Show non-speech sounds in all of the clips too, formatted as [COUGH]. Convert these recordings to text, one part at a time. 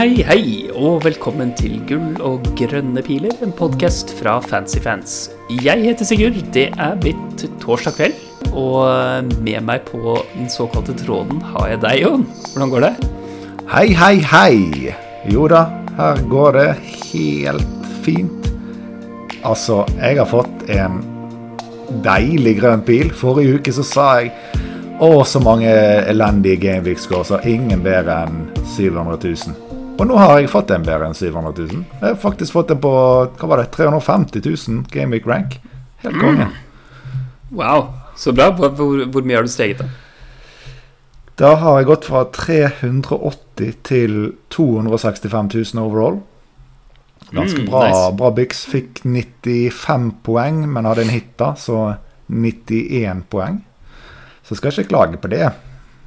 Hei, hei, og velkommen til Gull og grønne piler, en podkast fra Fancyfans. Jeg heter Sigurd, det er blitt torsdag kveld, og med meg på den såkalte tråden har jeg deg, Jon. Hvordan går det? Hei, hei, hei. Jo da, her går det helt fint. Altså, jeg har fått en deilig grønn pil. Forrige uke så sa jeg å, så mange elendige Gameweek scores, og ingen bedre enn 700 000. Og nå har jeg fått en bedre enn 700 000. Jeg har faktisk fått en på hva var det, 350 000 Gameweek rank. Helt konge. Mm. Wow, så bra. Hvor, hvor, hvor, mye har du steget, da? Da har jeg gått fra 380 til 265 000 overall. Ganske bra, mm, nice. bra byks. Fikk 95 poeng, men hadde en hit, da, så 91 poeng. Så skal jeg ikke klage på det.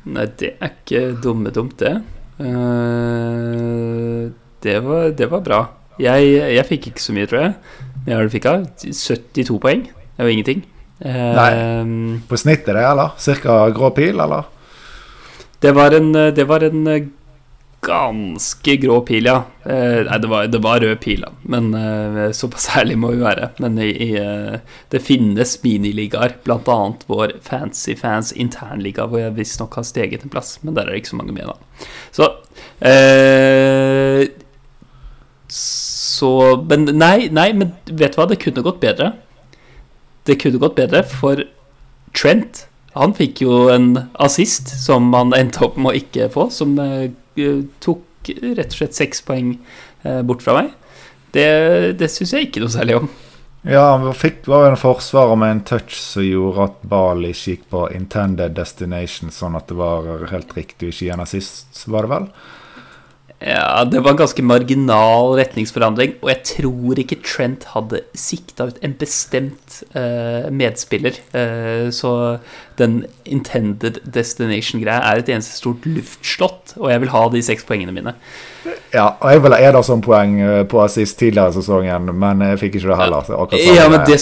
Nei, det er ikke dumme dumt, det. Uh, det, var, det, var, bra. Jeg, jeg, fikk ikke så mye, tror jeg. Men jeg fikk av? 72 poeng. Det er jo ingenting. Uh, Nei. På snittet, det, eller? Cirka grå pil, eller? Det var en, det var en ganske grå pil, ja. Eh, nei, det var, det var, rød pil. Men eh, såpass ærlig må vi være. Men i, i, eh, det finnes miniligaer, bl.a. vår Fancy Fans internliga, hvor jeg visstnok har steget en plass. Men der er det ikke så mange med, da. Så eh, Så Men nei, nei, men vet du hva? Det kunne gått bedre. Det kunne gått bedre, for Trent han fikk jo en assist som han endte opp med å ikke få, som Eh, tok rett og slett seks poeng eh, bort fra meg. Det, det syns jeg ikke noe særlig om. Ja, han fikk, var en forsvarer med en touch som gjorde at Bali gikk på intended destination, sånn at det var helt riktig å ikke gi en assist, var det vel? Ja, det var en ganske marginal retningsforandring, og jeg tror ikke Trent hadde sikta ut en bestemt uh, medspiller. Uh, så den intended destination-greia er et eneste stort luftslott, og jeg vil ha de seks poengene mine. Ja, og jeg ville Ederson poeng eh, på assist tidligere i sesongen, men jeg fikk ikke det heller. ja, men det,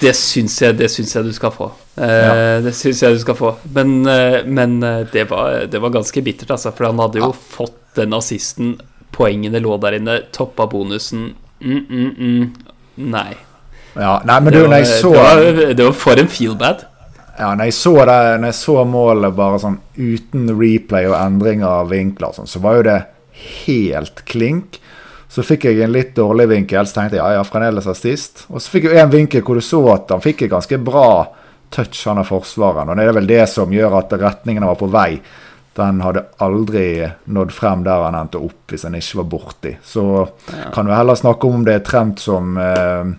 det, syns jeg, det syns jeg du skal få. Uh, ja. Det syns jeg du skal få. Men, men det, var, det, var, ganske bittert, altså, for han hadde jo ja. fått den assisten, poengene lå der inne, toppa bonusen mm, mm, mm. Nei. Ja, nei, men du, når jeg så det var, [LAUGHS] det var for en feel bad. Ja, når jeg så det Når jeg så målet bare sånn uten replay og endringer av vinkler, sånn, så var jo det helt klink. Så fikk jeg en litt dårlig vinkel, så tenkte jeg ja, ja, fremdeles assist. Og så fikk jeg en vinkel hvor du så at han fikk et ganske bra touch, han av forsvareren. Og det er vel det som gjør at retningen var på vei den hadde aldri nådd frem der han endte opp hvis han ikke var borti. Så ja. kan vi heller snakke om det er Trent som eh,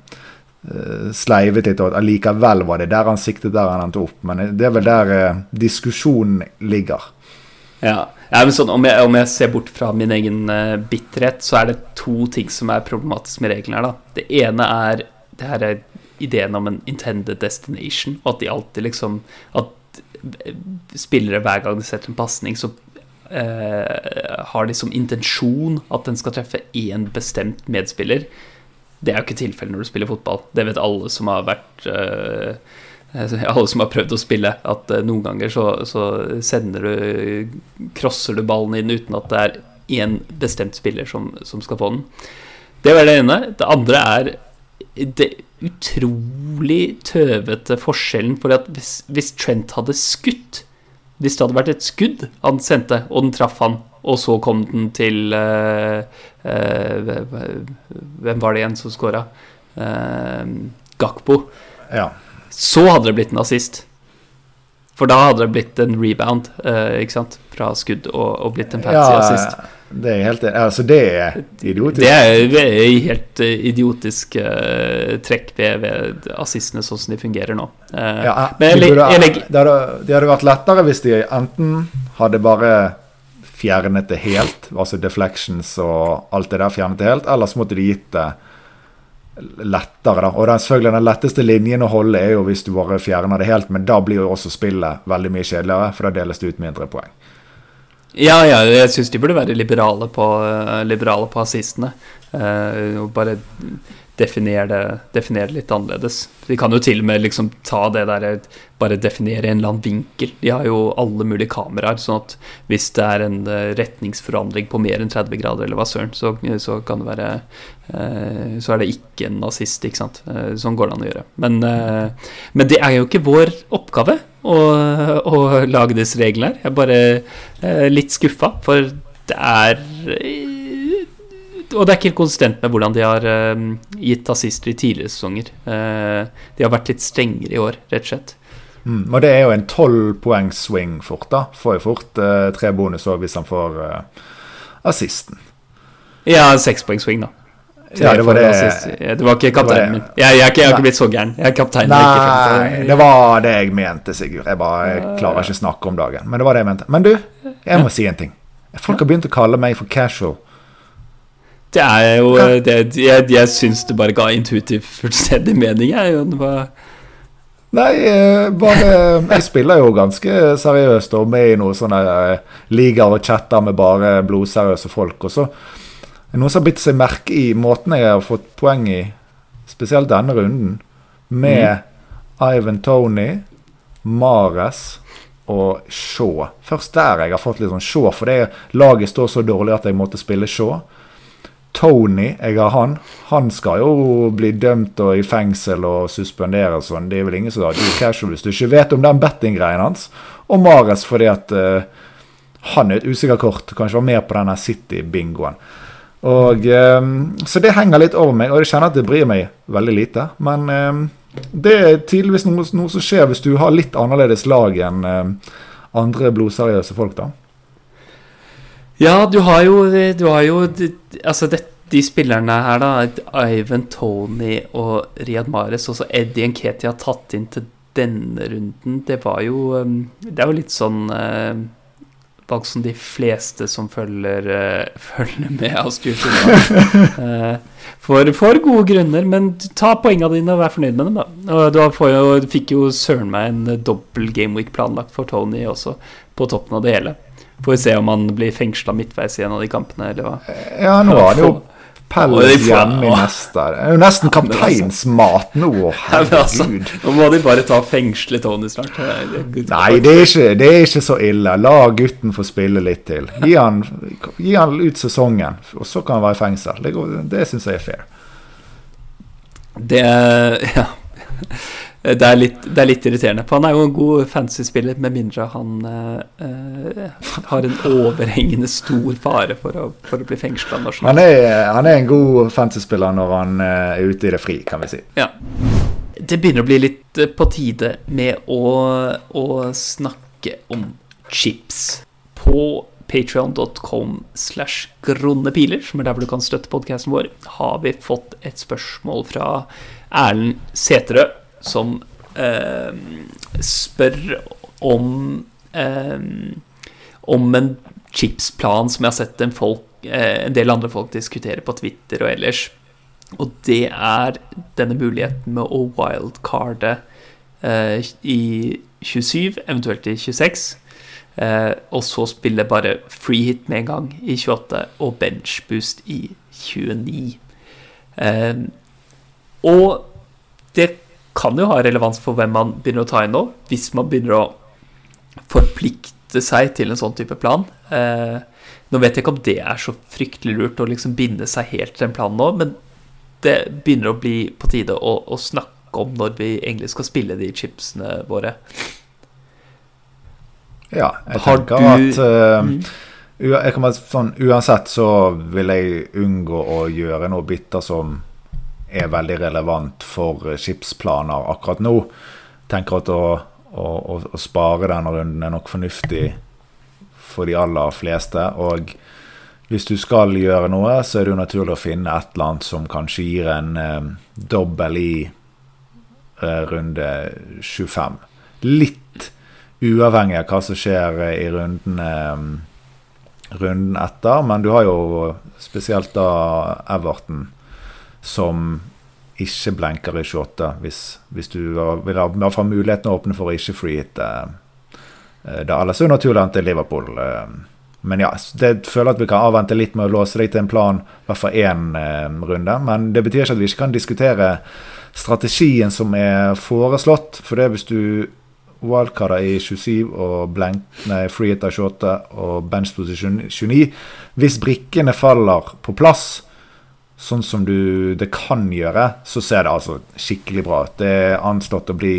eh, sleivet litt, og at allikevel var det der han siktet der han endte opp. Men det er vel der eh, diskusjonen ligger. Ja, ja men sånn, om jeg, om jeg, ser bort fra min egen uh, bitterhet, så er det to ting som er problematisk med reglene her. da. Det ene er det her er ideen om en intended destination, og at de alltid liksom At spillere hver gang de setter en pasning, så eh, har de som intensjon at den skal treffe én bestemt medspiller. Det er jo ikke tilfellet når du spiller fotball. Det vet alle som har vært eh, alle som har prøvd å spille, at eh, noen ganger så, så sender du Crosser du ballen inn uten at det er én bestemt spiller som, som skal få den. Det var det ene. Det andre er det utrolig tøvete forskjellen. For at hvis, hvis, Trent hadde skutt Hvis det hadde vært et skudd han sendte, og den traff han, og så kom den til uh, uh, Hvem var det igjen som scora? Uh, Gakpo. Ja. Så hadde det blitt en assist. For da hadde det blitt en rebound ikke sant? fra skudd og, og blitt en fancy ja, assist. Det er helt Altså, det er idiotisk. Det er helt eh, idiotisk uh, trekk ved, ved assistene sånn som de fungerer nå. Uh, ja, de burde, det, hadde, det hadde vært lettere hvis de enten hadde bare fjernet det helt, altså deflections og alt det der fjernet det helt, eller så måtte de gitt det lettere. da, og den, selvfølgelig Den letteste linjen å holde er jo hvis du bare fjerner det helt, men da blir jo også spillet veldig mye kjedeligere, for da deles det ut mindre poeng. Ja, ja, jeg syns de burde være liberale på, uh, liberale på assistene. Uh, bare definere det, definere det litt annerledes. Vi kan jo til og med liksom ta det der Bare definere en eller annen vinkel. De har jo alle mulige kameraer, sånn at hvis det er en eh, retningsforandring på mer enn 30 grader, eller hva søren, så, så, kan det være eh, Så er det ikke en nazist, ikke sant. Eh, sånn går det an å gjøre. Men, men det er jo ikke vår oppgave å, å lage disse reglene her. Jeg er bare litt skuffa, for det er og det er ikke helt konsistent med hvordan de har uh, gitt assister i tidligere sesonger. Uh, de har vært litt strengere i år, rett og slett. Mm, og det er jo en tolvpoengs-swing fort, da. Får jo fort uh, tre bonus òg hvis han får assisten. Ja, seks poengs swing, da. Ja, det var det Det var ikke kapteinen min. Jeg, jeg, jeg, har ikke blitt så gæren. Jeg er kaptein. Nei, det var det jeg mente, Sigurd. Jeg bare jeg klarer ikke å snakke om dagen. Men det var det jeg mente. Men du, jeg må si en ting. Folk har begynt å kalle meg for casual. Det er jo det, Jeg, jeg syns det bare ga intuitivt fullstendig mening, jeg. Var... Nei, eh, bare Jeg spiller jo ganske seriøst og med i noen sånne eh, ligaer og chatter med bare blodseriøse folk. Og så er noen som har bitt seg merke i måten jeg har fått poeng i, spesielt denne runden, med mm. Ivan Tony, Mares og Shaw. Først der jeg har fått litt sånn Shaw, for det laget står så dårlig at jeg måtte spille Shaw. Tony, jeg har han. Han skal jo bli dømt og i fengsel og suspendere og sånn. Det er vel ingen som har du casual hvis du ikke vet om den betting-greien hans. Og Mares fordi at uh, han er et usikkert kort. Kanskje var med på denne City-bingoen. Og um, Så det henger litt over meg, og jeg kjenner at det bryr meg veldig lite. Men um, det er tydeligvis noe, noe, som skjer hvis du har litt annerledes lag enn um, andre blodseriøse folk, da. Ja, du har jo, du har jo Altså, det, de spillerne her, da, Ivan Tony og Riyad Mahrez, også Eddie Nketi har tatt inn til denne runden, det var jo um, Det er jo litt sånn uh, valg som de fleste som følger, uh, [LAUGHS] følger med av Stuart uh, for, for gode grunner, men ta poengene dine og vær fornøyd med dem, da. Og du, jo, fikk jo søren meg en dobbel gameweek planlagt for Tony også, på toppen av det hele. Får vi se om han blir fengsla midtveis i en av de kampene, eller hva. Ja, nå er det jo Pellet hjemme i neste. Det er jo nesten kapteinsmat nå, herregud. Altså, nå må de bare ta fengsle Tony snart. Nei, det er, ikke, det er, ikke, så ille. La gutten få spille litt til. Gi han, gi han ut sesongen, og så kan han være i fengsel. Det, det syns jeg er fair. Det Ja. Det er, litt, det er, litt, irriterende. For han er jo en god fantasy-spiller, med mindre han uh, har en overhengende stor fare for å, for å bli fengsla Han, han, er en god fantasy-spiller når han uh, er ute i det fri, kan vi si. Ja. Det begynner å bli litt på tide med å, å snakke om chips. På patreon.com slash gronnepiler, som er der hvor du kan støtte podkasten vår, har vi fått et spørsmål fra Erlend Seterød som eh, spør om eh, om en chipsplan som jeg har sett en, folk, eh, en, del andre folk diskutere på Twitter og ellers. Og det er denne muligheten med å wildcarde eh, i 27, eventuelt i 26. Eh, og så spille bare free hit med en gang i 28 og benchboost i 29. Eh, og det kan jo ha relevans for hvem man begynner å ta inn nå, hvis man begynner å forplikte seg til en sånn type plan. Eh, nå vet jeg ikke om det er så fryktelig lurt å liksom binde seg helt til en plan nå, men det begynner å bli på tide å, å snakke om når vi egentlig skal spille de chipsene våre. Ja, jeg Har tenker du... at uh, jeg kan bare, sånn, Uansett så vil jeg unngå å gjøre noe bitter som er veldig relevant for skipsplaner akkurat nå. Tenker at å, å, å spare denne runden er nok fornuftig for de aller fleste. Og hvis du skal gjøre noe, så er det jo naturlig å finne et eller annet som kanskje gir en eh, dobbel i eh, runde 25. Litt uavhengig av hva som skjer eh, i runden, eh, runden etter. Men du har jo spesielt da Everton som ikke blenker i 28, hvis, hvis du vil ha, vil ha muligheten å åpne for å ikke free hit. Eh, eh, da naturlig at det er Liverpool eh, men ja, det føler at vi kan avvente litt med å låse deg til en plan, i hvert fall én runde. Men det betyr ikke at vi ikke kan diskutere strategien som er foreslått. For det er hvis du wildcarder i 27 og blank, nei, free hit av 28 og bench position 29 Hvis brikkene faller på plass, sånn som du det kan gjøre, så ser det altså skikkelig bra ut. Det er anslått å bli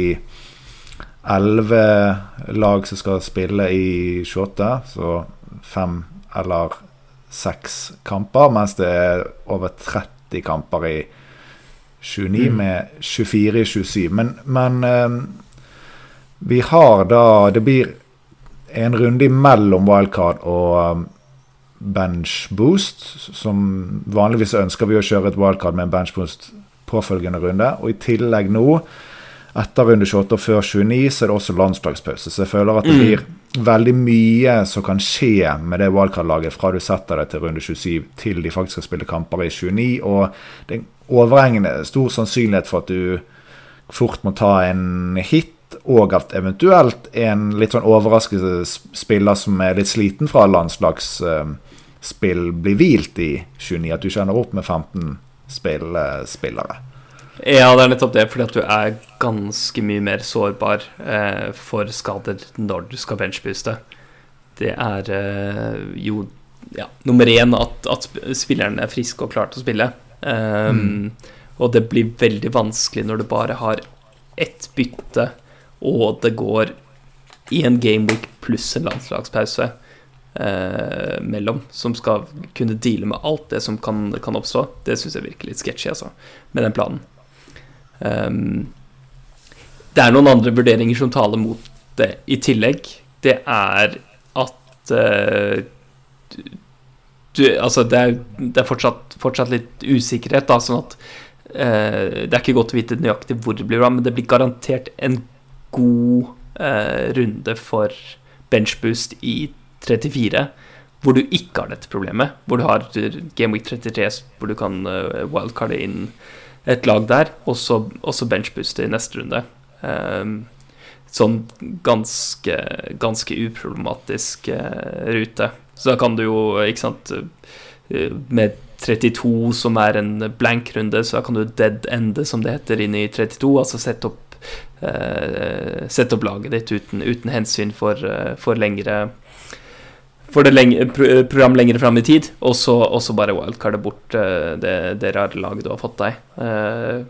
elleve lag som skal spille i 28, så fem eller seks kamper, mens det er over 30 kamper i 29 mm. med 24 i 27. Men, men um, vi har da Det blir en runde imellom wildcard og um, bench boost. Som vanligvis ønsker vi å kjøre et wildcard med en bench boost påfølgende runde. Og i tillegg nå etter runde 28 og før 29 så er det også landslagspause. Så jeg føler at det mm. blir veldig mye som kan skje med det wildcard-laget fra du setter deg til runde 27 til de faktisk skal spille kamper i 29. Og det er en overhengende stor sannsynlighet for at du fort må ta en hit, og at eventuelt en litt sånn overraskende spiller som er litt sliten fra landslagsspill, blir hvilt i 29. At du kjenner opp med 15 spillere. Ja, det er nettopp det, fordi at du er ganske mye mer sårbar eh, for skader når du skal benchbooste. Det er eh, jo ja, nummer én at, at spilleren er frisk og klar til å spille. Um, mm. Og det blir veldig vanskelig når du bare har ett bytte, og det går i en gameweek pluss en landslagspause eh, mellom, som skal kunne deale med alt det som kan, kan oppstå. Det syns jeg virker litt sketchy, altså, med den planen. Um, det er noen andre vurderinger som taler mot det i tillegg. Det er at uh, du, Altså, det er, det er fortsatt, fortsatt, litt usikkerhet, da, sånn at uh, Det er ikke godt å vite nøyaktig hvor det blir bra, men det blir garantert en god uh, runde for benchboost i 34 hvor du ikke har dette problemet. Hvor du har Game Week 33 hvor du kan wildcarde inn et lag der, og så benchbooste i neste runde. Um, sånn ganske, ganske uproblematisk uh, rute. Så da kan du jo, ikke sant uh, Med 32, som er en blank-runde, så da kan du dead ende, som det heter, inn i 32. Altså sette opp, eh, sette opp laget ditt uten, uten hensyn for, for lengre for det lenge, program lenger fram i tid, og så bare wildcarde bort uh, det, det rare laget du har fått deg. Uh,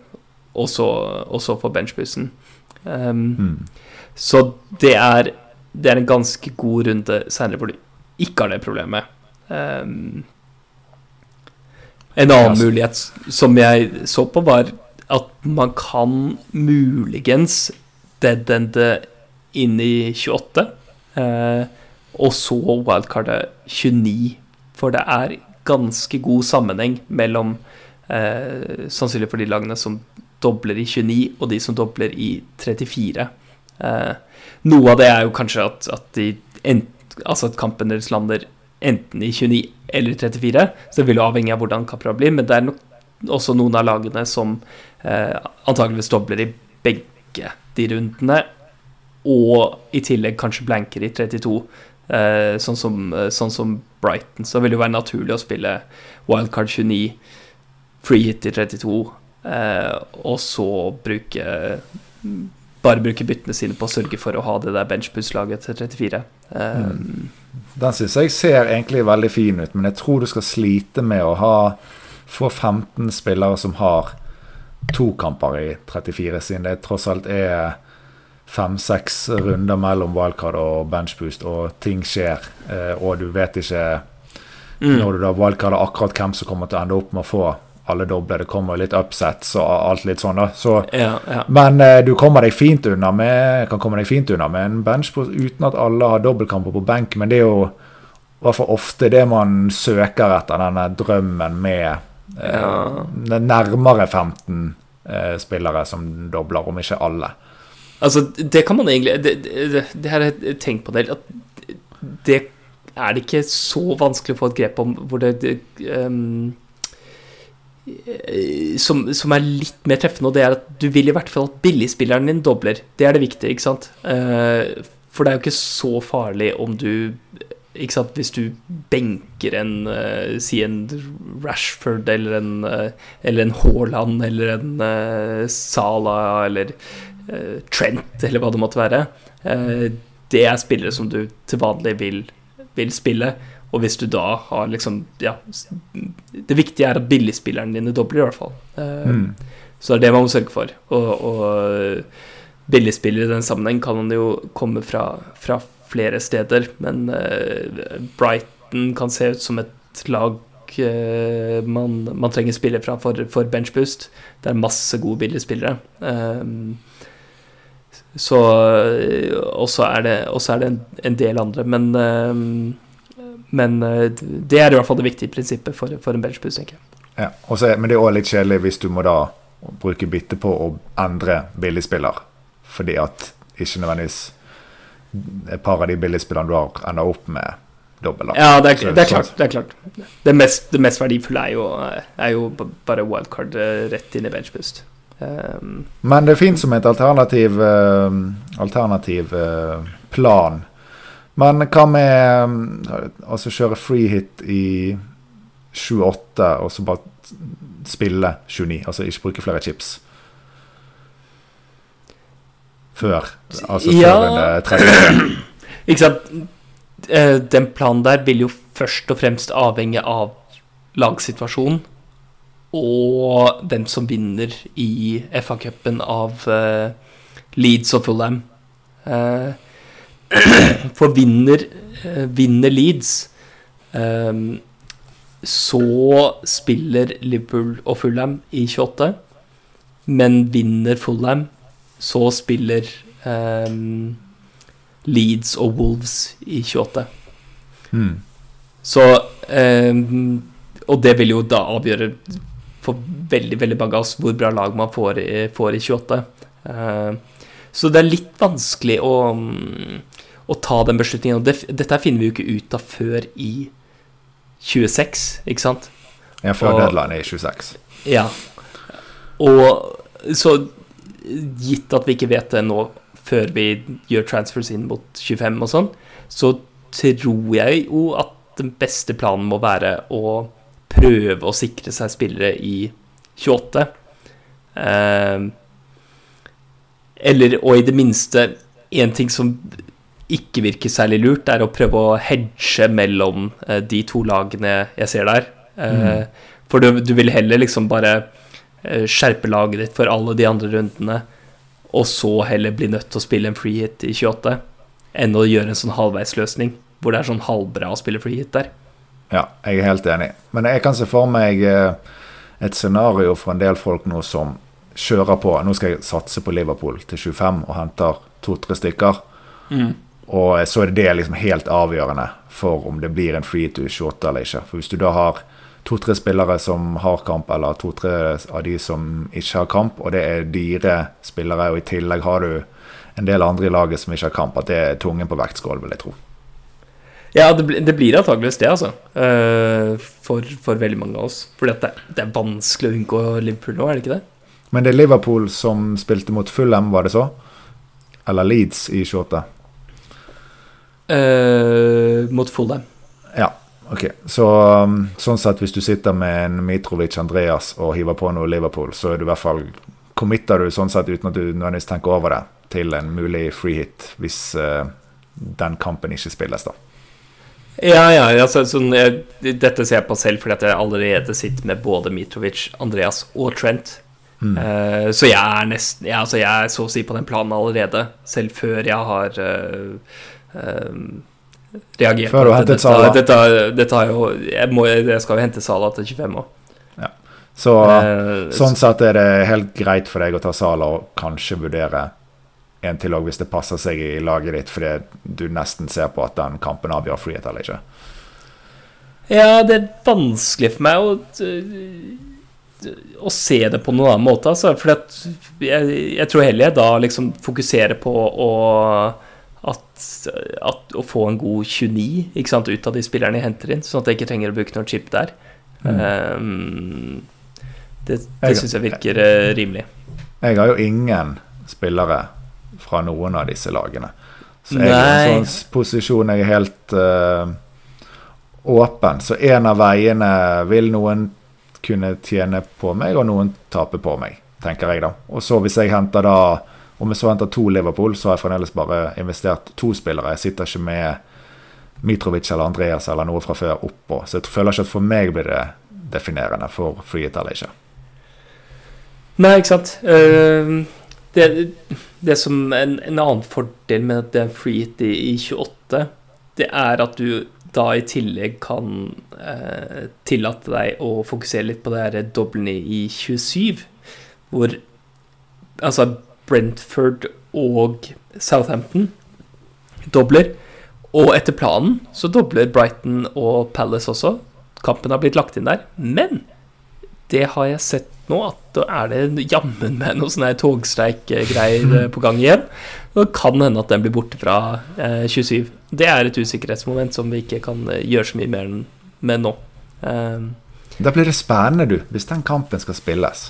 og så få benchbussen. Um, mm. Så det er, det er en ganske god runde senere hvor du ikke har det problemet. Um, en annen mulighet som jeg så på, var at man kan muligens deadende inn i 28. Uh, og så wildcardet 29. For det er ganske god sammenheng mellom eh, sannsynlig for de lagene som dobler i 29, og de som dobler i 34. Eh, noe av det er jo kanskje at, at, de, ent, altså at kampen deres lander enten i 29 eller 34, så det vil jo avhenge av hvordan Capra blir, men det er nok også noen av lagene som eh, antageligvis dobler i begge de rundene, og i tillegg kanskje blanker i 32. Eh, sånn, som, eh, sånn, som, Brighton, så det vil jo være naturlig å spille wildcard 29, free hit i 32, eh, og så bruke bare bruke byttene sine på å sørge for å ha det der benchpuss-laget til 34. Um, mm. Den syns jeg ser egentlig veldig fin ut, men jeg tror du skal slite med å ha få 15 spillere som har to kamper i 34, siden det tross alt er fem-seks runder mellom wildcard og benchboost, og ting skjer, eh, og du vet ikke mm. når du da wildcarder akkurat hvem som kommer til å ende opp med å få alle doble. Det kommer litt upsets og alt litt sånn. da så, ja, ja. Men eh, du kommer deg fint unna med kan komme deg fint unna med en benchboost uten at alle har dobbeltkamper på benk. Men det er jo i hvert fall ofte det man søker etter, denne drømmen med eh, ja. nærmere 15 eh, spillere som dobler, om ikke alle. Altså, det kan man egentlig Det, det, det har jeg tenkt på det at det er det ikke så vanskelig å få et grep om hvor det, det um, som, som, er litt mer treffende, og det er at du vil i hvert fall at billigspilleren din dobler. Det er det viktige, ikke sant? Uh, for det er jo ikke så farlig om du ikke sant, Hvis du benker en uh, Si en Rashford eller en, uh, eller en Haaland eller en Salah eller Trent eller hva det måtte være Det er spillere som du til vanlig vil, vil spille. Og hvis du da har liksom Ja, det viktige er at billigspillerne dine dobler, i hvert fall. Mm. Så det er det man må sørge for. Og, og billigspillere i den sammenheng kan jo komme fra, fra flere steder, men Brighton kan se ut som et lag man, man, trenger spillere fra for, for benchboost. Det er masse gode billigspillere. Um, så Og så er det, er det en, en, del andre, men um, men det er i hvert fall det viktige prinsippet for, for en benchboost, tenker jeg. Ja, også, men det er òg litt kjedelig hvis du må da bruke bitte på å endre billigspiller, fordi at ikke nødvendigvis et par av de billigspillene du har, ender opp med dobbel. Ja, det er, så, det er, klart. Det, er klart. Det, mest, det mest verdifulle er jo, er jo bare wildcard eh, rett inn i benchboost. Um, Men det fint som et alternativ, uh, alternativ uh, plan. Men hva med uh, altså kjøre free hit i 28, og så bare spille 29? Altså ikke bruke flere chips? før. Altså ja, før en [CLEARS THROAT] Ikke sant. Eh, den planen der vil jo først og fremst avhenge av lagsituasjonen og hvem som vinner i FA-cupen av uh, Leeds og Fulham. Uh, [CLEARS THROAT] for vinner, uh, vinner Leeds, um, så spiller Liverpool og Fulham i 28. Men vinner Fulham, så spiller um, Leeds og Wolves i 28. Hmm. Så um, Og det vil jo da avgjøre for veldig veldig mange av oss hvor bra lag man får, får i 28. Uh, ehm, så det er litt vanskelig å, å ta den beslutningen. Og det, dette finner vi jo ikke ut av før i 26, ikke sant? Ja, før deadline er i 26. Ja. Og så gitt at vi ikke vet det nå før vi gjør transfers inn mot 25 og sånn, så tror jeg jo at den beste planen må være å prøve å sikre seg spillere i 28. Eh, eller, og i det minste En ting som ikke virker særlig lurt, er å prøve å hedge mellom eh, de to lagene jeg ser der. Eh, mm. For du, du, vil heller liksom bare Eh, skjerpe laget ditt for alle de andre rundene, og så heller bli nødt til å spille en free hit i 28, enn å gjøre en sånn halvveisløsning hvor det er sånn halvbra å spille free hit der. Ja, jeg er helt enig. Men jeg kan se for meg eh, et scenario for en del folk nå som kjører på. Nå skal jeg satse på Liverpool til 25 og henter to-tre stykker. Mm. Og så er det liksom helt avgjørende for om det blir en free to shot 28 eller ikke. For hvis du da har to-tre spillere som har kamp, eller to-tre av de som ikke har kamp, og det er dyre spillere, og i tillegg har du en del andre i laget som ikke har kamp, at det er tungen på vektskål, vil jeg tro. Ja, det, blir, det blir antakeligvis det, altså. Uh, for, for, veldig mange av oss. Fordi det, det, er vanskelig å unngå Liverpool nå, er det ikke det? Men det er Liverpool som spilte mot Fulham, var det så? Eller Leeds i 28? Uh, mot Fulham. Ja. Ok, så um, Sånn sett, hvis du sitter med en Mitrovic Andreas og hiver på noe Liverpool, så er du i hvert fall committer du sånn sett uten at du nødvendigvis tenker over det, til en mulig free hit hvis uh, den kampen ikke spilles, da. Ja, ja. Altså, sånn, jeg, dette ser jeg på selv fordi at jeg allerede sitter med både Mitrovic, Andreas og Trent. Mm. Uh, så jeg er nesten ja, altså, Jeg er så å si på den planen allerede, selv før jeg har uh, uh, reagert Før du har hentet Sala? Dette, dette, jo, jeg, må, jeg, skal jo hente Sala til 25 år. Ja. Så sånn sett er det helt greit for deg å ta Sala og kanskje vurdere en til òg hvis det passer seg i laget ditt, fordi du nesten ser på at den kampen avgjør frihet eller ikke? Ja, det er vanskelig for meg å, å se det på noen annen måte, altså. For jeg, jeg, tror heller jeg da liksom fokuserer på å at, at, å få en god 29 ikke sant, ut av de spillerne jeg henter inn, sånn at jeg ikke trenger å bruke noen chip der. Mm. Um, det det syns jeg virker uh, rimelig. Jeg har jo ingen spillere fra noen av disse lagene. Så jeg er i en sånn posisjon jeg er helt uh, åpen. Så en av veiene vil noen kunne tjene på meg, og noen tape på meg, tenker jeg da. Og så hvis jeg henter da Om jeg så henter to Liverpool, så har jeg fremdeles bare investert to spillere. Jeg sitter ikke med Mitrovic eller Andreas eller noe fra før oppå. Så jeg føler ikke at for meg blir det definerende for frihet eller ikke. Nei, ikke sant. Uh, det, det, som en, en, annen fordel med at det er free hit i, i 28, det er at du da i tillegg kan eh, tillate deg å fokusere litt på det her doblene i 27, hvor altså Brentford og Southampton dobler. Og etter planen så dobler Brighton og Palace også. Kampen har blitt lagt inn der. Men det har jeg sett nå, at da er det jammen med noe sånn togstreikgreier eh, på gang igjen. Det kan hende at den blir borte fra eh, 27. Det er et usikkerhetsmoment som vi ikke kan eh, gjøre så mye mer med nå. Um, da blir det spennende, du, hvis den kampen skal spilles,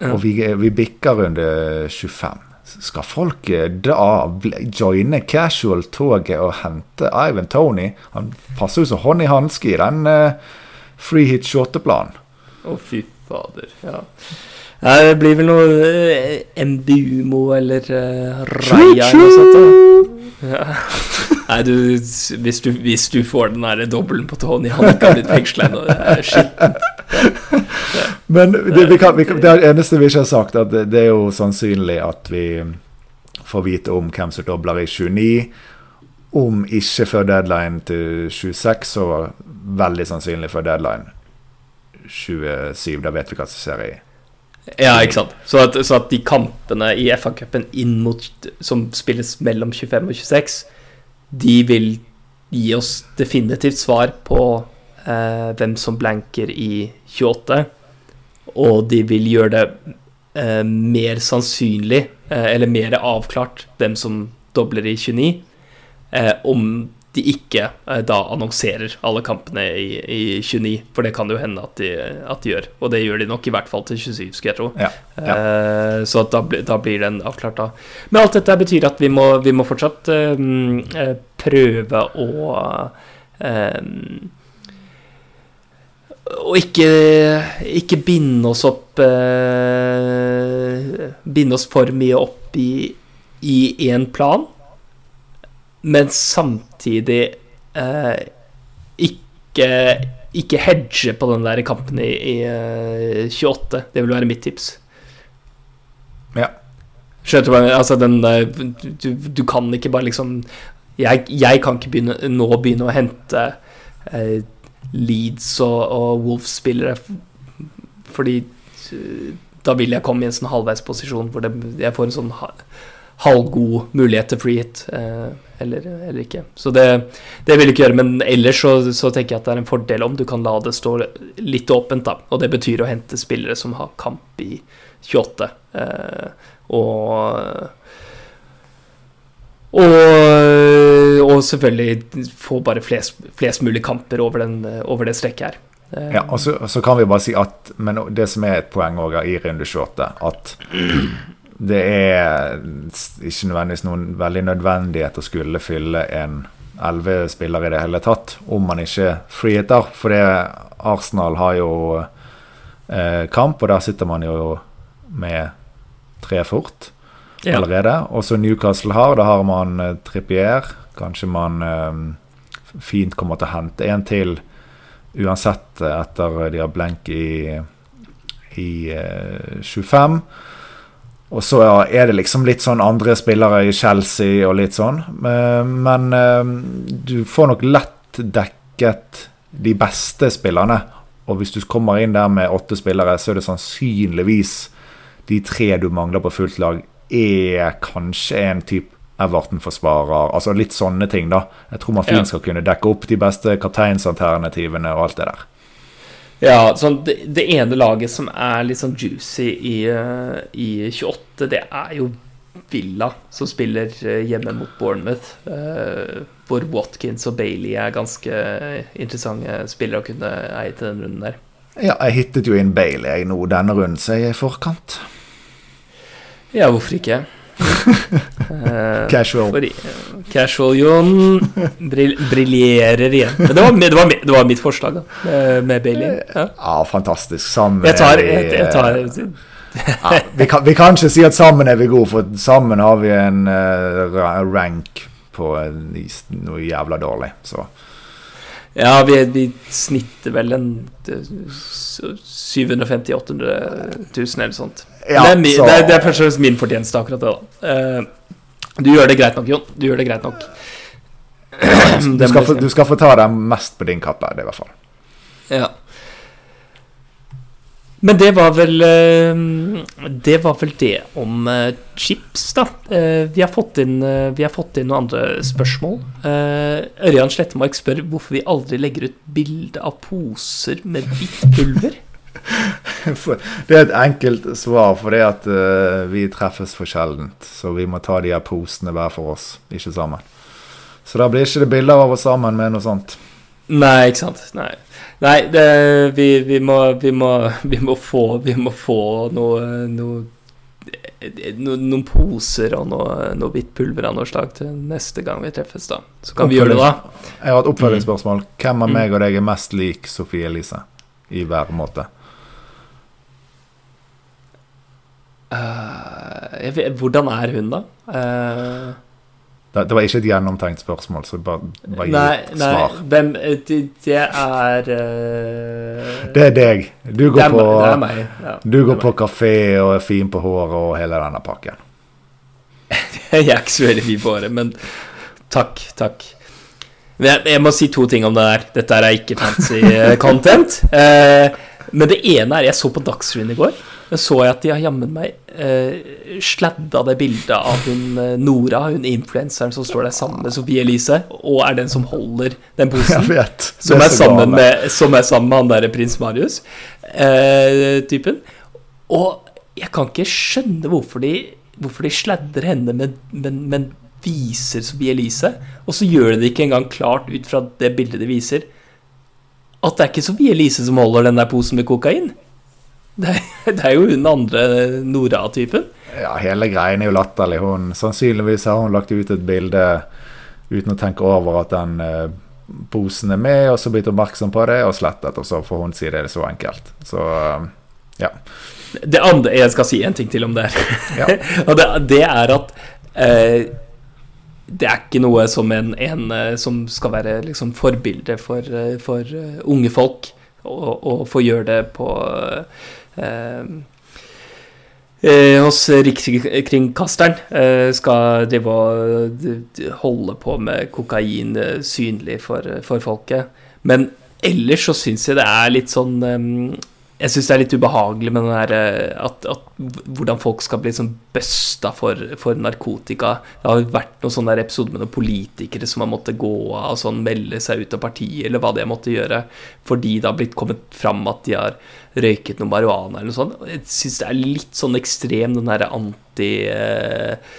ja. og vi, vi bikker runde 25. Skal folk eh, da joine casual-toget og hente Ivan Tony? Han passer jo som hånd i hanske i den uh, free hit 28-planen. Å, oh, fy fader. Ja. Det blir vel noe uh, MBUMO eller uh, Raya eller noe sånt. Ja. Nei, du hvis, du hvis, du får den der dobbelen på Tony Han ikke har blitt fengsla ennå, det er skittent. Men det, vi kan, vi kan, det eneste vi ikke har sagt, at det, det er jo sannsynlig at vi får vite om hvem som dobler i 29. Om ikke før deadline til 26, så veldig sannsynlig før deadline 27. Da vet vi hva som skjer i ja, ikke sant. Så at, så at de kampene i FA-cupen som spilles mellom 25 og 26, de vil gi oss definitivt svar på eh, hvem som blanker i 28. Og de vil gjøre det eh, mer sannsynlig, eh, eller mer avklart, hvem som dobler i 29. Eh, om de ikke eh, da annonserer alle kampene i, i, 29, for det kan det jo hende at de, at de, gjør. Og det gjør de nok i hvert fall til 27, skal jeg tro. Ja, ja. Eh, så da, da, blir den avklart da. Men alt dette betyr at vi må, vi må fortsatt eh, prøve å og ikke, ikke binde oss opp Binde oss for mye opp i én plan men samtidig eh, ikke, ikke hedge på den der kampen i, i eh, 28. Det vil være mitt tips. Ja. Skjønner du hva Altså, den der du, du, kan ikke bare liksom Jeg, jeg kan ikke begynne, nå begynne å hente eh, Leeds og, og Wolves-spillere, fordi uh, da vil jeg komme i en sånn halvveisposisjon hvor det, jeg får en sånn halvgod mulighet til free hit. Eh, eller, eller, ikke. Så det, det vil du ikke gjøre. Men ellers så, så, tenker jeg at det er en fordel om du kan la det stå litt åpent. da, Og det betyr å hente spillere som har kamp i 28. Eh, og og, og, selvfølgelig få bare flest, flest mulig kamper over, den, over det strekket her. Eh, ja, og så, så, kan vi bare si at Men det som er et poeng også i runde 28, at det er ikke nødvendigvis noen veldig nødvendighet å skulle fylle en elleve spiller i det hele tatt, om man ikke freeheter. For det Arsenal har jo eh, kamp, og der sitter man jo med tre fort ja. allerede. Og så Newcastle har, da har man eh, Trippier. Kanskje man eh, fint kommer til å hente en til uansett etter de har blenk i, i eh, 25. Og så er det liksom litt sånn andre spillere i Chelsea og litt sånn. Eh, men eh, du får nok lett dekket de beste spillerne. Og hvis du kommer inn der med åtte spillere, så er det sannsynligvis de tre du mangler på fullt lag, er kanskje en type Everton-forsvarer. Altså litt sånne ting, da. Jeg tror man fint skal kunne dekke opp de beste kapteinsalternativene og alt det der. Ja, sånn, det, det, ene laget som er litt sånn juicy i, uh, i 28, det er jo Villa, som spiller uh, hjemme mot Bournemouth. Uh, hvor Watkins og Bailey er ganske interessante spillere å kunne eie til den runden der. Ja, jeg hittet jo inn Bailey nå denne runden, så jeg er i forkant. Ja, hvorfor ikke? Eh, Casual. For, uh, Casual Jon briljerer igjen. Men det var, det, var, det var mitt forslag, da, med, med Bailey. Ja. Ja, fantastisk. Sammen Jeg tar, jeg, jeg tar ja, vi, kan, vi kan ikke si at sammen er vi gode, for sammen har vi en uh, rank på en, noe jævla dårlig. Så Ja, vi, vi snitter vel en 750 000-800 000 eller sånt. Ja, det, er mi, så- det, er, det er først og fremst min fortjeneste, akkurat det. da uh, Du gjør det greit nok, Jon. Du gjør det greit nok. du skal, få, du skal få ta deg mest på din kappe, det i hvert fall. Ja. Men det var vel eh, Det var vel det om eh, chips, da. Eh, Vi har fått inn, vi har fått inn noen andre spørsmål. Ørjan Slettemark spør hvorfor vi aldri legger ut bilde av poser med hvitt pulver. [LAUGHS] Det er et enkelt svar, for det at vi treffes for sjeldent. Så vi må ta de her posene hver for oss, ikke sammen. Så da blir ikke det bilder av oss sammen med noe sånt. Nei, ikke sant. Nei, Nei det, vi, vi, må, vi, må, [LAUGHS] vi, må få, vi må få noe, noe no, noen poser og noe, noe hvitt pulver av noe slag til neste gang vi treffes, da. Så kan vi gjøre det da. Jeg har et oppfølgingsspørsmål. Hvem av Mm. meg og deg er mest lik Sofie Elise? I hver måte. Uh, vet, hvordan er hun, da? Eh, Det, det var ikke et gjennomtenkt spørsmål, så bare, bare gi nei, et nei, svar. hvem Det, det er uh, Det er deg. Du går er, på, meg-. Ja, du går på kafé og er fin på håret og hele denne pakken. [LAUGHS] Jeg er ikke så veldig fin på håret, men takk, takk. Men jeg, jeg må si to ting om det der. Dette er ikke fancy eh, content. Uh, [LAUGHS] men det ene er Jeg så på Dagsrevyen i går. Da så jeg at de har jammen meg eh, sladda det bildet av hun eh, Nora, hun influenseren som står der sammen med Sophie Elise, og er den som holder den posen. Som er, sammen med, som er sammen med han derre prins Marius, eh, typen. Og jeg kan ikke skjønne hvorfor de, hvorfor de sladder henne, men, men, men viser Sophie Elise. Og så gjør de det ikke engang klart ut fra det bildet de viser, at det er ikke Sophie Elise som holder den der posen med kokain. Det er, det er jo hun andre Nora-typen. Ja, hele greien er jo latterlig. Hun, sannsynligvis har hun lagt ut et bilde uten å tenke over at den eh, posen er med, og så blitt oppmerksom på det og slettet, og så får hun si det er så enkelt. Så eh, ja. Det andre Jeg skal si en ting til om det her. Ja. [LAUGHS] og det, det er at eh, det er ikke noe som en, en eh, som skal være liksom forbilde for, eh, for unge folk, å få gjøre det på hos Rikskringkasteren. Eh, skal drive og holde på med kokain eh, synlig for, for folket. Men ellers så syns jeg det er litt sånn eh, jeg syns det er litt ubehagelig med den der, eh, at, at, hvordan folk skal bli sånn busta for, for narkotika. Det har vært noen sånne episoder med noen politikere som har måttet gå av og sånn, melde seg ut av partiet, eller hva det har måttet gjøre, fordi det har blitt kommet fram at de har røyket noe marihuana eller noe sånt. Jeg syns det er litt sånn ekstrem, den derre anti... Eh,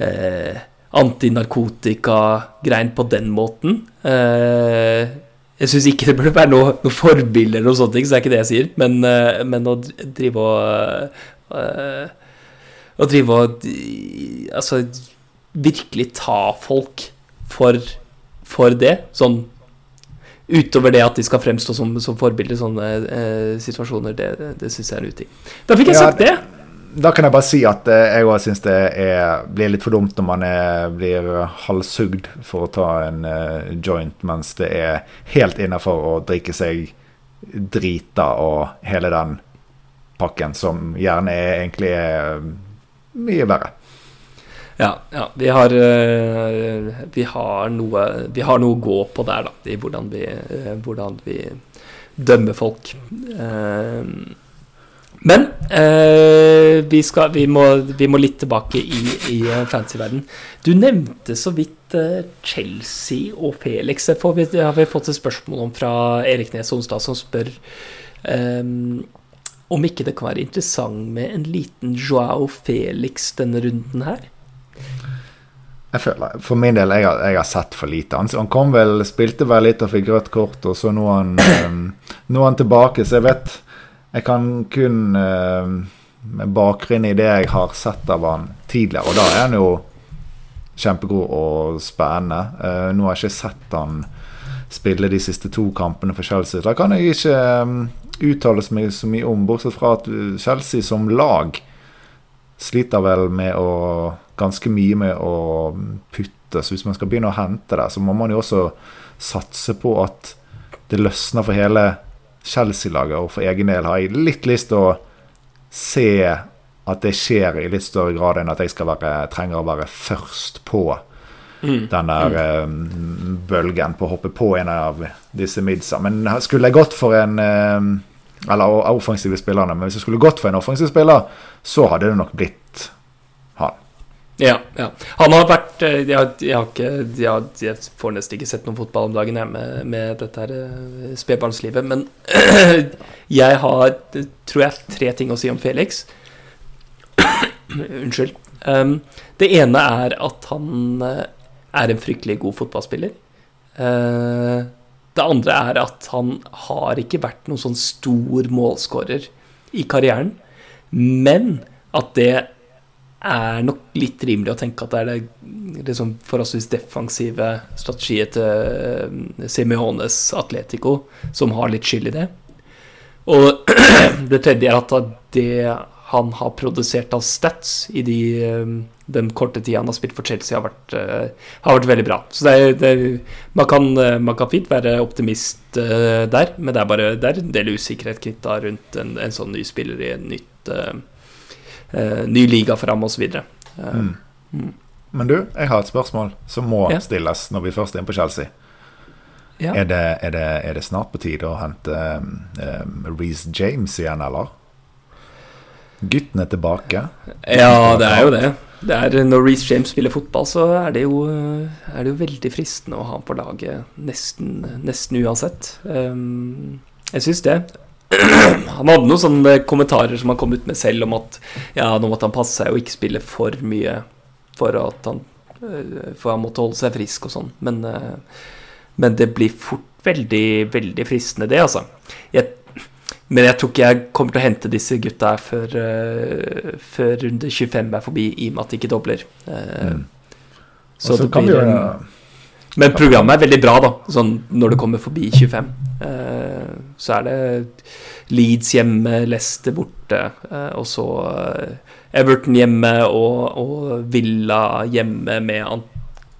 eh, Antinarkotikagreien på den måten. Eh, jeg syns ikke det burde være noe, noe forbilde eller noe sånt, så det er ikke det jeg sier. Men, eh, men å drive og eh, Å drive og Altså virkelig ta folk for, for det. Sånn Utover det at de skal fremstå som, som forbilder i sånne eh, situasjoner, det, det syns jeg er en uting. Da fikk jeg sagt det. Da kan jeg bare si at eh, jeg òg syns det er, blir litt for dumt når man er, blir halshugd for å ta en eh, joint, mens det er helt innafor å drikke seg drita og hele den pakken, som gjerne er, egentlig er mye verre. Ja, ja vi, har, eh, vi, har noe, vi har noe å gå på der, da, i hvordan vi, eh, hvordan vi dømmer folk. Eh, Men eh, vi, skal, vi, må, vi må litt tilbake i, i eh, fantasyverden. Du nevnte så vidt eh, Chelsea og Felix. Det vi, har vi fått et spørsmål om fra Erik Nes Onsdag, som spør eh, om ikke det kan være interessant med en liten Joao Felix denne runden her. Jeg føler, For min del, jeg har, jeg har sett for lite. Han, han kom vel, spilte vel litt og fikk rødt kort, og så nå er han, eh, nå er han tilbake, så jeg vet Jeg kan kun eh, med bakgrunn i det jeg har sett av han tidligere. Og da er han jo kjempegod og spennende. Uh, nå har jeg ikke sett han spille de siste to kampene for Chelsea. Da kan jeg ikke um, uttale meg så mye om, bortsett fra at Chelsea som lag sliter vel med å Ganske mye med å putte. Så hvis man skal begynne å hente det, så må man jo også satse på at det løsner for hele Chelsea-laget. Og for egen del har jeg litt lyst til å se at det skjer i litt større grad enn at jeg skal være, trenger å være først på mm. den der mm. um, bølgen på å hoppe på en av disse midsa. Men skulle jeg gått for en um, Eller offensive spillerne, men hvis jeg skulle gått for en offensiv spiller, så hadde det nok blitt. Ja, ja. Han har vært eh, Jeg, jeg har ikke jeg, jeg, får nesten ikke sett noen fotball om dagen jeg, med, med dette her uh, spedbarnslivet. Men [CLEARS THROAT] jeg har, tror jeg, tre ting å si om Felix. [CLEARS THROAT] Unnskyld. Um, det ene er at han uh, er en fryktelig god fotballspiller. Uh, det andre er at han har ikke vært noen sånn stor målskårer i karrieren. Men at det er nok litt rimelig å tenke at det er det liksom forholdsvis defensive strategiet til Simeones Atletico som har litt skyld i det. Og [CLEARS THROAT] det tredje er at det han har produsert av stats i de, um, den korte tida han har spilt for Chelsea, har vært, uh, har vært veldig bra. Så det er, det man, kan, uh, man, kan, fint være optimist uh, der, men det er bare det er en del usikkerhet knytta rundt en, en, sånn ny spiller i en nytt, ny liga fram osv. Mm. Mm. Men du, jeg har et spørsmål som må ja. stilles når vi først er inne på Chelsea. Ja. Er, det, er, det, er, det, snart på tide å hente um, um Reece James igjen, eller? Gutten er tilbake. Ja, det er jo det. det er, når Reece James spiller fotball, så er det, jo, er det jo veldig fristende å ha ham på laget nesten, nesten uansett. Um, jeg syns det. Han hadde noen sånne kommentarer som han kom ut med selv, om at ja, nå måtte han passe seg og ikke spille for mye for at han eh, For han måtte holde seg frisk og sånn. Men, eh, men det blir fort veldig, veldig fristende, det, altså. Jeg men jeg tror ikke jeg kommer til å hente disse gutta her før, uh, før runde 25 er forbi, i og med at de ikke dobler. Mm. Så det blir en, Men programmet er veldig bra, da, sånn når det kommer forbi 25. Uh, eh, så er det Leeds hjemme, Leicester borte, og så Everton hjemme og, og Villa hjemme med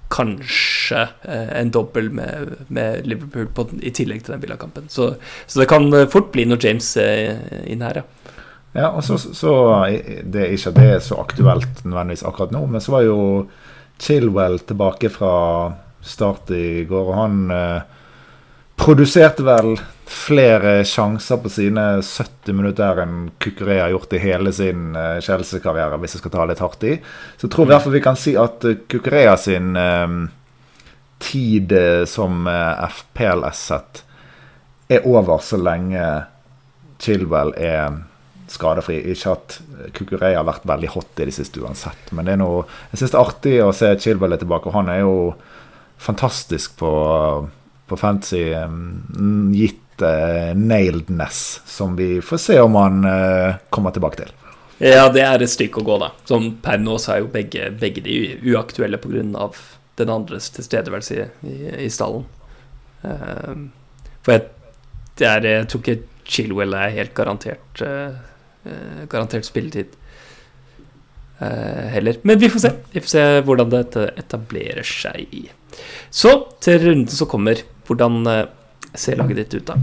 kanskje eh, en dobbel med, med Liverpool på, i tillegg til den Villa-kampen. Så, så, det kan eh, fort bli noe James eh, inn her, ja. Ja, og så, så Det er ikke det er så aktuelt nødvendigvis akkurat nå, men så var jo Chilwell tilbake fra start i går, og han eh, produserte vel flere sjanser på sine 70 minutter enn Kukuré har gjort i hele sin uh, Chelsea-karriere, hvis jeg skal ta litt hardt i. Så jeg tror i hvert fall vi kan si at Kukurea sin eh, tid som FPLS-sett er over så lenge Chilwell er skadefri. Ikke at Kukuré har vært veldig hot i det siste uansett, men det er noe, jeg syns det er artig å se Chilwell tilbake. og Han er jo fantastisk på på fantasy um, gitt uh, nailedness, som vi får se om han uh, kommer tilbake til. Ja, det er et stykke å gå, da. Sånn per nå så er jo begge, begge de uaktuelle pga. den andres tilstedeværelse i, i, i stallen. Uh, for jeg, jeg tror ikke Chilwell er helt garantert uh, garantert spilletid heller. Men vi får se. Vi får se hvordan dette etablerer seg. Så til runden som kommer. Hvordan eh, ser laget ditt ut, da?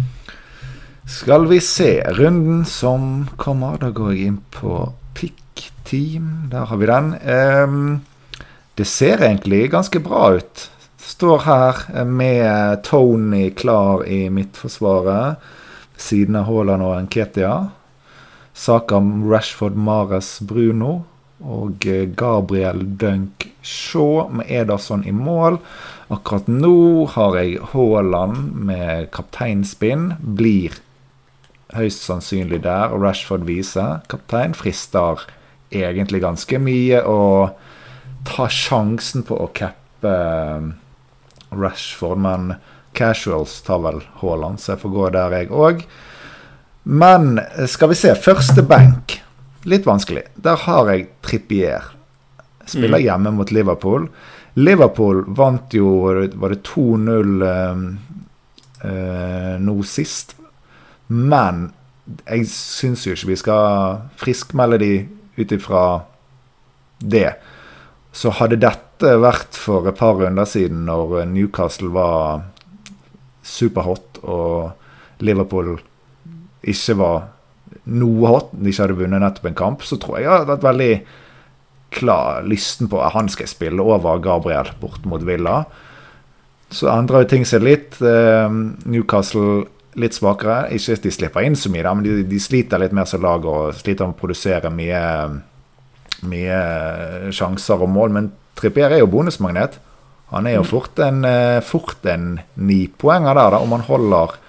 Skal vi se. Runden som kommer, da går jeg inn på pick team. Der har vi den. Um, det ser egentlig ganske bra ut. Står her med Tony klar i midtforsvaret. Siden av Haaland og Nketia. om Rashford Mares Bruno og Gabriel Dunk Shaw med Ederson i mål. Akkurat nå har jeg Haaland med kapteinspinn. Blir høyst sannsynlig der. Og Rashford viser kaptein. Frister egentlig ganske mye å ta sjansen på å cappe eh, Rashford, men casuals tar vel Haaland, så jeg får gå der, jeg òg. Men skal vi se. Første benk. Litt vanskelig. Der har jeg Trippier. Spiller Mm. hjemme mot Liverpool. Liverpool vant jo Var det 2-0 eh, eh, nå sist? Men jeg syns jo ikke vi skal friskmelde de ut ifra det. Så hadde dette vært for et par runder siden, når Newcastle var superhot og Liverpool ikke var noe hot, de ikke hadde vunnet nettopp en kamp, så tror jeg jeg hadde vært veldig klar lysten på at han skal spille over Gabriel bort mot Villa. Så endrer jo ting seg litt. Eh, Newcastle litt svakere. Ikke at de slipper inn så mye, men de, de sliter litt mer som lag og sliter med å produsere mye, mye sjanser og mål. Men Trippier er jo bonusmagnet. Han er jo fort en, eh, fort en nipoenger der, da, om han holder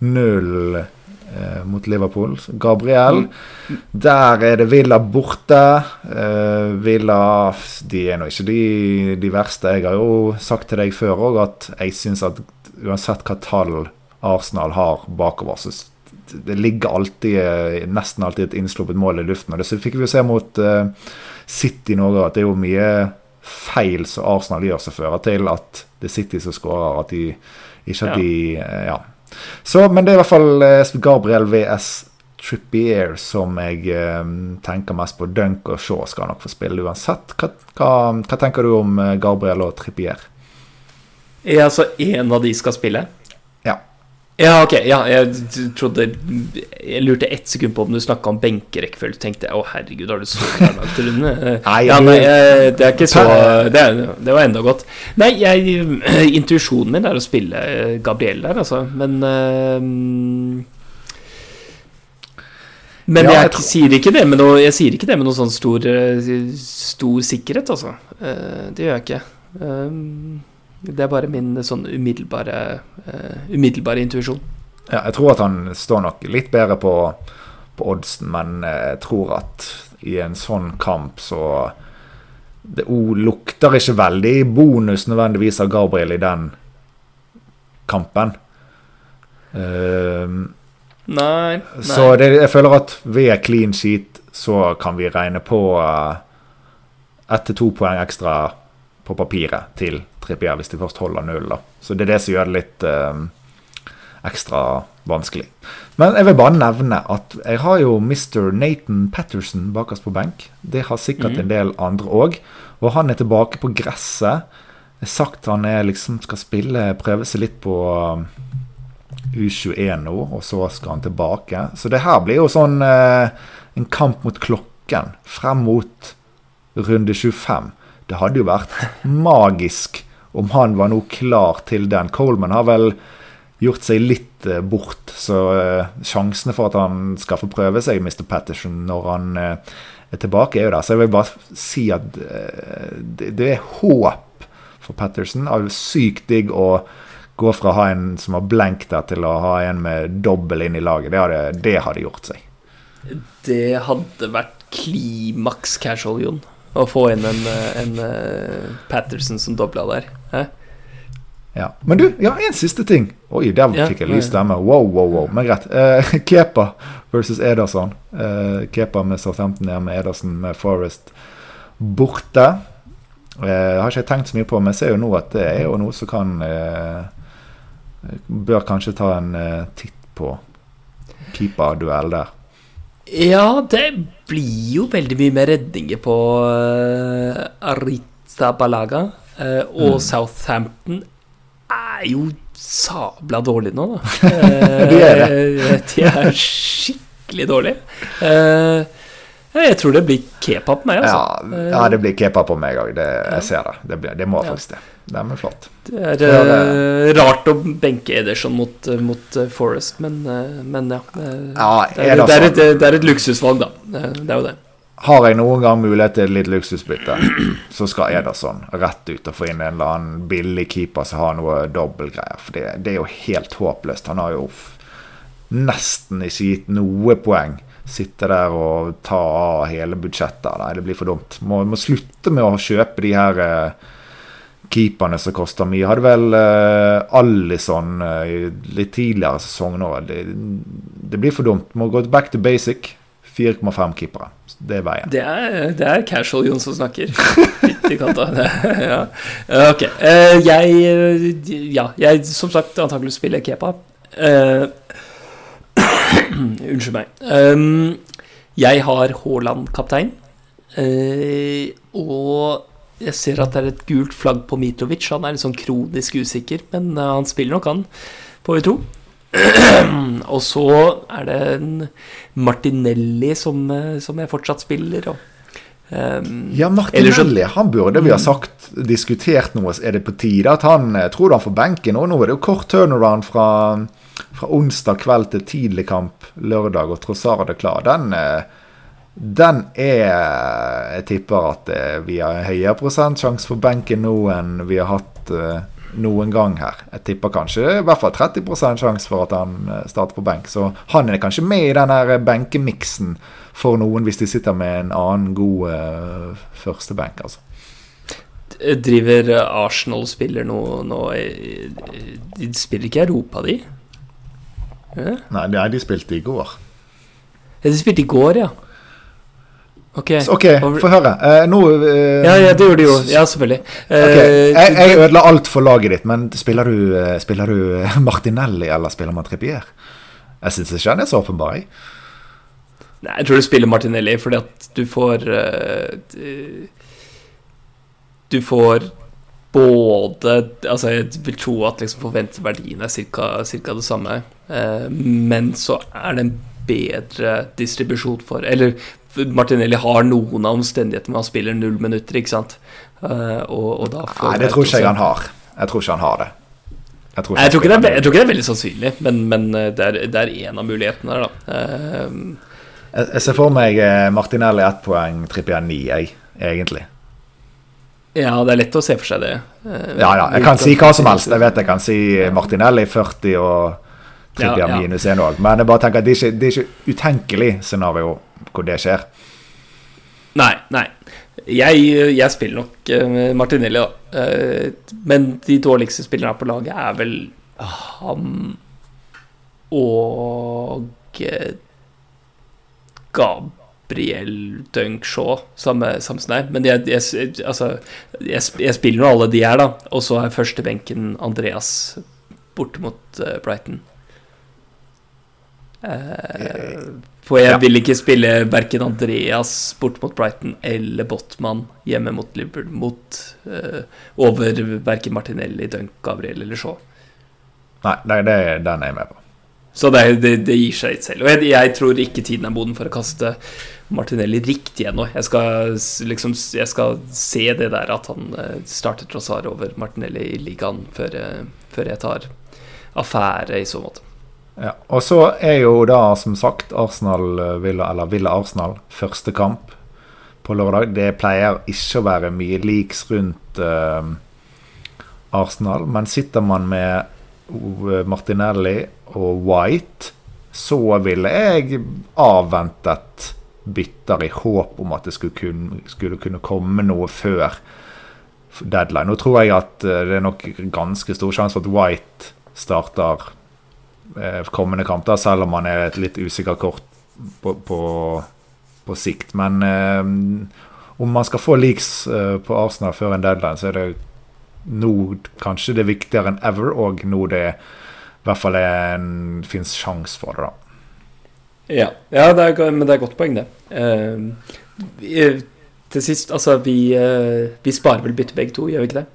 null eh, mot Liverpool. Gabriel, der er det Villa borte. Eh, Villa de er nå ikke de, de verste. Jeg har jo sagt til deg før òg at jeg syns at uansett hva tall Arsenal har bakover, så det ligger alltid, eh, nesten alltid et innsluppet mål i luften. Og det så fikk vi jo se mot eh, City nå at det er jo mye feil som Arsenal gjør som fører til at det er City som skårer, at de ikke at Ja. de eh, Ja. Så, men det er i hvert fall eh, Gabriel VS Trippier som jeg eh, tenker mest på. Dunk og Shaw skal nok få spille uansett. Hva, hva, hva tenker du om eh, Gabriel og Trippier? Ja, altså én av de skal spille? Ja. Ok. Ja, jeg trodde Jeg lurte ett sekund på om du snakka om benkerekkefølge. Tenkte jeg å herregud, har du så [LAUGHS] langt runde? [LAUGHS] Nei, ja, nei, det er ikke så Det, det var enda godt. Nei, jeg [CLEARS THROAT] Intuisjonen min er å spille eh, Gabriel der, altså. Men eh, Men Ja, jeg, jeg sier ikke det med noe Jeg sier ikke det med noe sånn stor, eh, stor sikkerhet, altså. Det gjør jeg ikke. Eh, Det er bare min sånn umiddelbare uh, Umiddelbare intuisjon. Ja, jeg tror at han står nok litt bedre på, på oddsen, men eh, jeg tror at i en sånn kamp så Det o, lukter ikke veldig bonus nødvendigvis av Gabriel i den kampen. Uh, Nei, nei. så det, jeg føler at ved clean sheet så kan vi regne på uh, ett til to poeng ekstra på papiret til Trippier hvis de først holder null. Så det er det som gjør det litt eh, ekstra vanskelig. Men jeg vil bare nevne at jeg har jo Mr. Nathan Patterson bakerst på benk. Det har sikkert en del andre òg. Og han er tilbake på gresset. Det er sagt han er liksom skal spille, prøve seg litt på um, U21 nå, og så skal han tilbake. Så det her blir jo sånn eh, en kamp mot klokken frem mot runde 25. Det hadde jo vært magisk om han var nå klar til den. Coleman har vel gjort seg litt eh, bort, så eh, sjansene for at han skal få prøve seg, Mr. Patterson, når han eh, er tilbake, er jo der. Så jeg vil bare si at det er håp for Patterson. Det er sykt digg å gå fra å ha en som har blenkt der, til å ha en med dobbel inn i laget. Det hadde, det hadde gjort seg. Det hadde vært klimaks casual, Jon. Å få inn en, eh, en eh, Patterson som dobla der. Hæ? Ja. Men du, ja, en siste ting. Oi, der fikk jeg lys stemme. Wow, wow, wow. Men greit. Eh, [LAUGHS] Kepa versus Ederson. Eh, Kepa med Southampton nede med Ederson med Forest borte. Eh, har ikke jeg tenkt så mye på, men jeg ser jo nå at det er jo noe som kan eh, Bør kanskje ta en eh, titt på keeperduell der. Ja, det blir jo veldig mye med redninger på uh, Arita Balaga. eh, og Mm. Southampton er jo sabla dårlige nå, da. [LAUGHS] Uh, De er de er skikkelig dårlige. Uh, jeg tror det blir Kepa på meg, Ja, altså. ja, det blir Kepa på meg òg. Jeg ser det. Det, blir, det må Ja. faktisk det. Det er flott. Det er det er rart å benke Ederson mot, eh, mot eh, Forest, men, eh, men ja. eh, Ja, det, er, det, er et, det er et luksusvalg, da. Eh, Det er jo det. Har jeg noen gang mulighet til litt luksusbytte, så skal Ederson rett ut og få inn en eller annen billig keeper som har noe dobbeltgreier. For det, det er jo helt håpløst. Han har jo nesten ikke gitt noe poeng. Sitte der og ta av hele budsjettet. Nei, det blir for dumt. Må, må slutte med å kjøpe de her eh, keeperne som koster mye. Hadde vel uh, Alison uh, litt tidligere sesong nå. Det, det blir for dumt. Må gå back to basic. 4,5 keepere. Det er veien. Det er, det er casual Jon som snakker. Fytti katta. [LAUGHS] Ja. Ok. Uh, jeg Ja, jeg som sagt antakelig spiller Kepa. Eh, [CLEARS THROAT] unnskyld meg. Um, jeg har Haaland kaptein. Eh, og jeg ser at det er et gult flagg på Mitrovic. Han er litt sånn kronisk usikker, men eh, han spiller nok, han, får vi tro. [CLEARS THROAT] og så er det en Martinelli som, eh, som jeg fortsatt spiller. Og, Um, Ja, Martinelli han burde vi ha sagt diskutert noe. Er det på tide at han jeg tror han får benken? nå? nå er det jo kort turnaround fra, fra onsdag kveld til tidlig kamp lørdag, og Trossard er klar. Den, eh, den er Jeg tipper at eh, vi har høyere prosentsjanse for benken nå enn vi har hatt eh, noen gang her. Jeg tipper kanskje i hvert fall 30 sjanse for at han eh, starter på benk. Så han er kanskje med i den benkemiksen for noen hvis de sitter med en annen god uh, førstebenk, altså. driver Arsenal spiller nå, nå De spiller ikke Europa, de? Ja. Nei, de spilte i går. De spilte i går, ja. Ok. okay OK, få høre. Uh, nå uh, Ja, ja, det gjorde de jo. Ja, selvfølgelig. ok, okay. Jeg, jeg ødela alt for laget ditt, men spiller du, eh, spiller du eh, [LAUGHS] Martinelli eller spiller man Trippier? Jeg syns ikke han er så åpenbar. jeg. Nei, jeg tror du spiller Martinelli fordi at du får eh, Du får både Altså, jeg vil tro at liksom forventet verdien er ca. det samme, eh, men så er det en bedre distribusjon for Eller Martinelli har noen av omstendighetene med han spiller null minutter, ikke sant? Eh, og, og Nei, det tror ikke jeg han har. Jeg tror ikke han har det. Jeg tror ikke, jeg tror, ikke det er, jeg tror ikke det er veldig sannsynlig, men, men eh, det, er, det er en av mulighetene der, da. Eh, Jeg, jeg ser for meg Martinelli ett poeng, Trippier ni, jeg, egentlig. ja, det er lett å se for seg det. Ja, ja. Jeg kan si hva som helst. Jeg vet jeg kan si Martinelli 40 og Ja, ja. minus én òg. Men jeg bare tenker at det er ikke, det er ikke utenkelig scenario hvor det skjer. Nei, nei. Jeg, jeg spiller nok uh, Martinelli, da. Uh, men de dårligste spillerne på laget er vel han og eh, Gabriel Dunkshaw, samme, som deg. Men jeg, jeg, altså, jeg, jeg spiller nå alle de her, da. Og så er førstebenken Andreas borte mot Brighton. Eh, for jeg Ja. vil ikke spille verken Andreas bort mot Brighton eller Botman hjemme mot Liverpool mot uh, over verken Martinelli, Dunk, Gabriel eller Shaw. Nei, det, det, den er jeg med på. Så det, det, det gir seg litt selv. Og jeg, jeg tror ikke tiden er moden for å kaste Martinelli riktig ennå. Jeg skal liksom Jeg skal se det der at han eh, starter trossar over Martinelli i ligaen før, før jeg tar affære i så måte. Ja. Og så er jo da, som sagt, Arsenal eh, Villa, eller Villa Arsenal første kamp på lørdag. Det pleier ikke å være mye leaks rundt uh, Arsenal, men sitter man med eh, Martinelli og White, så ville jeg avventet bytter i håp om at det skulle kunne, skulle kunne komme noe før deadline. Nå tror jeg at det er nok ganske stor sjanse for at White starter kommende kamp, da, selv om han er et litt usikker kort på, på, på sikt. Men eh, om man skal få leaks eh, på Arsenal før en deadline, så er det nå kanskje det er viktigere enn ever, og nå det i hvert fall fins sjanse for det, da. Ja, ja det er, men det er et godt poeng, det. Eh, eh, til sist, altså, vi, eh, vi sparer vel bytte begge to, gjør vi ikke det?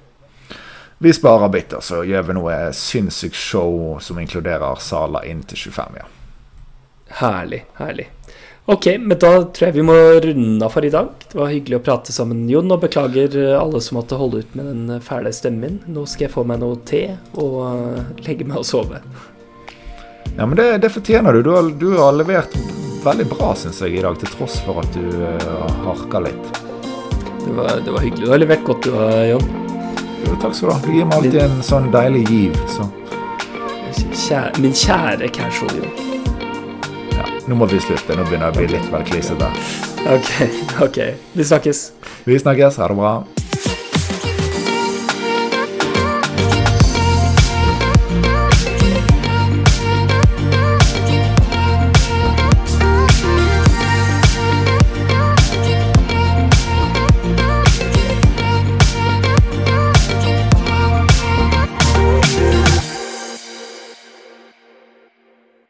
Vi sparer bitter, så gjør vi noe sinnssykt show som inkluderer Sala inn til 25, ja. Herlig, herlig. Ok, men da tror jeg vi må runde av for i dag. Det var hyggelig å prate sammen, Jon, og beklager eh, alle som måtte holde ut med den fæle stemmen min. Nå skal jeg få meg noe te og eh, legge meg og sove. Ja, men det, det fortjener du. Du har, du har levert veldig bra, syns jeg, i dag, til tross for at du uh, harka litt. Det var, det var hyggelig. Du har levert godt, du, eh, Jon. Jo, takk skal du ha. Du gir meg alltid en sånn deilig giv, så Kjære, min kjære casual, jobb. ja. Nå må vi slutte. Nå begynner jeg å bli litt vel klisete. Ok, ok. Vi snakkes. Vi snakkes. Ha det bra.